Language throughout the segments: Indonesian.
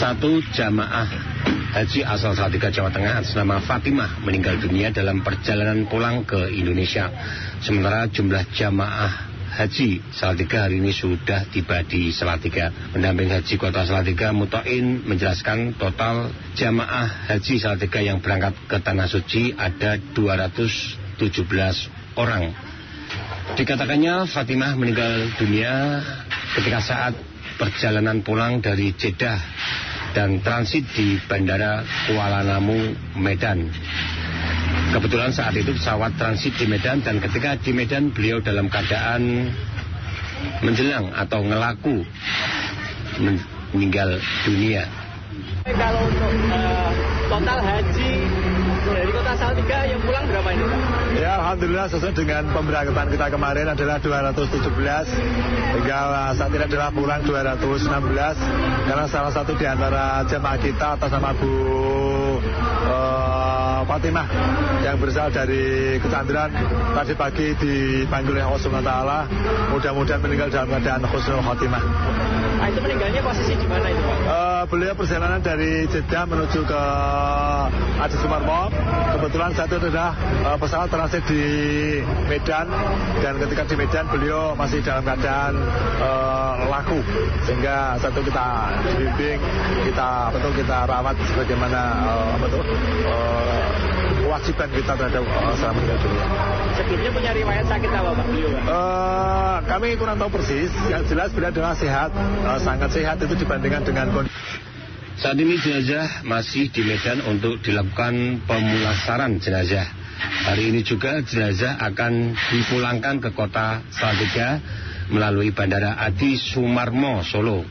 Satu jamaah haji asal Salatiga Jawa Tengah atas Fatimah meninggal dunia dalam perjalanan pulang ke Indonesia. Sementara jumlah jamaah haji Salatiga hari ini sudah tiba di Salatiga. Pendamping haji kota Salatiga Mutoin menjelaskan total jamaah haji Salatiga yang berangkat ke Tanah Suci ada 217 orang. Dikatakannya Fatimah meninggal dunia ketika saat perjalanan pulang dari Jeddah dan transit di Bandara Kuala Namu, Medan. Kebetulan saat itu pesawat transit di Medan dan ketika di Medan beliau dalam keadaan menjelang atau ngelaku meninggal dunia. Kalau untuk uh, total haji dari kota Salatiga yang pulang berapa Alhamdulillah sesuai dengan pemberangkatan kita kemarin adalah 217 hingga saat ini adalah pulang 216 karena salah satu di antara jemaah kita atas nama Bu Fatimah yang berasal dari Kecandran tadi pagi dipanggil oleh Allah SWT mudah-mudahan meninggal dalam keadaan khusnul khotimah. Nah, itu meninggalnya posisi di mana itu Pak? Uh, beliau perjalanan dari Jeddah menuju ke Adi Sumarmo. Kebetulan saat itu adalah uh, pesawat transit di Medan dan ketika di Medan beliau masih dalam keadaan uh, sehingga satu kita bimbing, kita betul kita rawat sebagaimana uh, betul uh, kewajiban kita terhadap uh, selama meninggal dunia. Sebelumnya punya riwayat sakit apa Pak beliau? Uh, kami kurang tahu persis. Yang jelas beliau adalah sehat, uh, sangat sehat itu dibandingkan dengan kondisi. Saat ini jenazah masih di Medan untuk dilakukan pemulasaran jenazah. Hari ini juga jenazah akan dipulangkan ke kota Salatiga melalui Bandara Adi Sumarmo, Solo.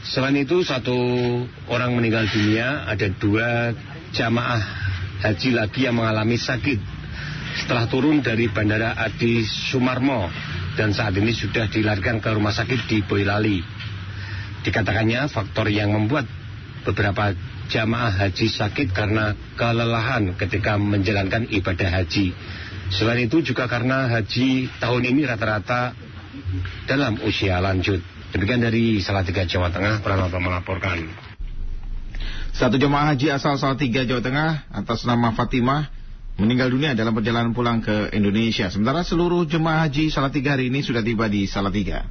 Selain itu, satu orang meninggal dunia, ada dua jamaah haji lagi yang mengalami sakit setelah turun dari Bandara Adi Sumarmo dan saat ini sudah dilarikan ke rumah sakit di Boyolali. Dikatakannya faktor yang membuat beberapa jamaah haji sakit karena kelelahan ketika menjalankan ibadah haji. Selain itu juga karena haji tahun ini rata-rata dalam usia lanjut. Demikian dari Salatiga Jawa Tengah, Pranoto melaporkan. Satu jemaah haji asal Salatiga Jawa Tengah atas nama Fatimah meninggal dunia dalam perjalanan pulang ke Indonesia. Sementara seluruh jemaah haji Salatiga hari ini sudah tiba di Salatiga.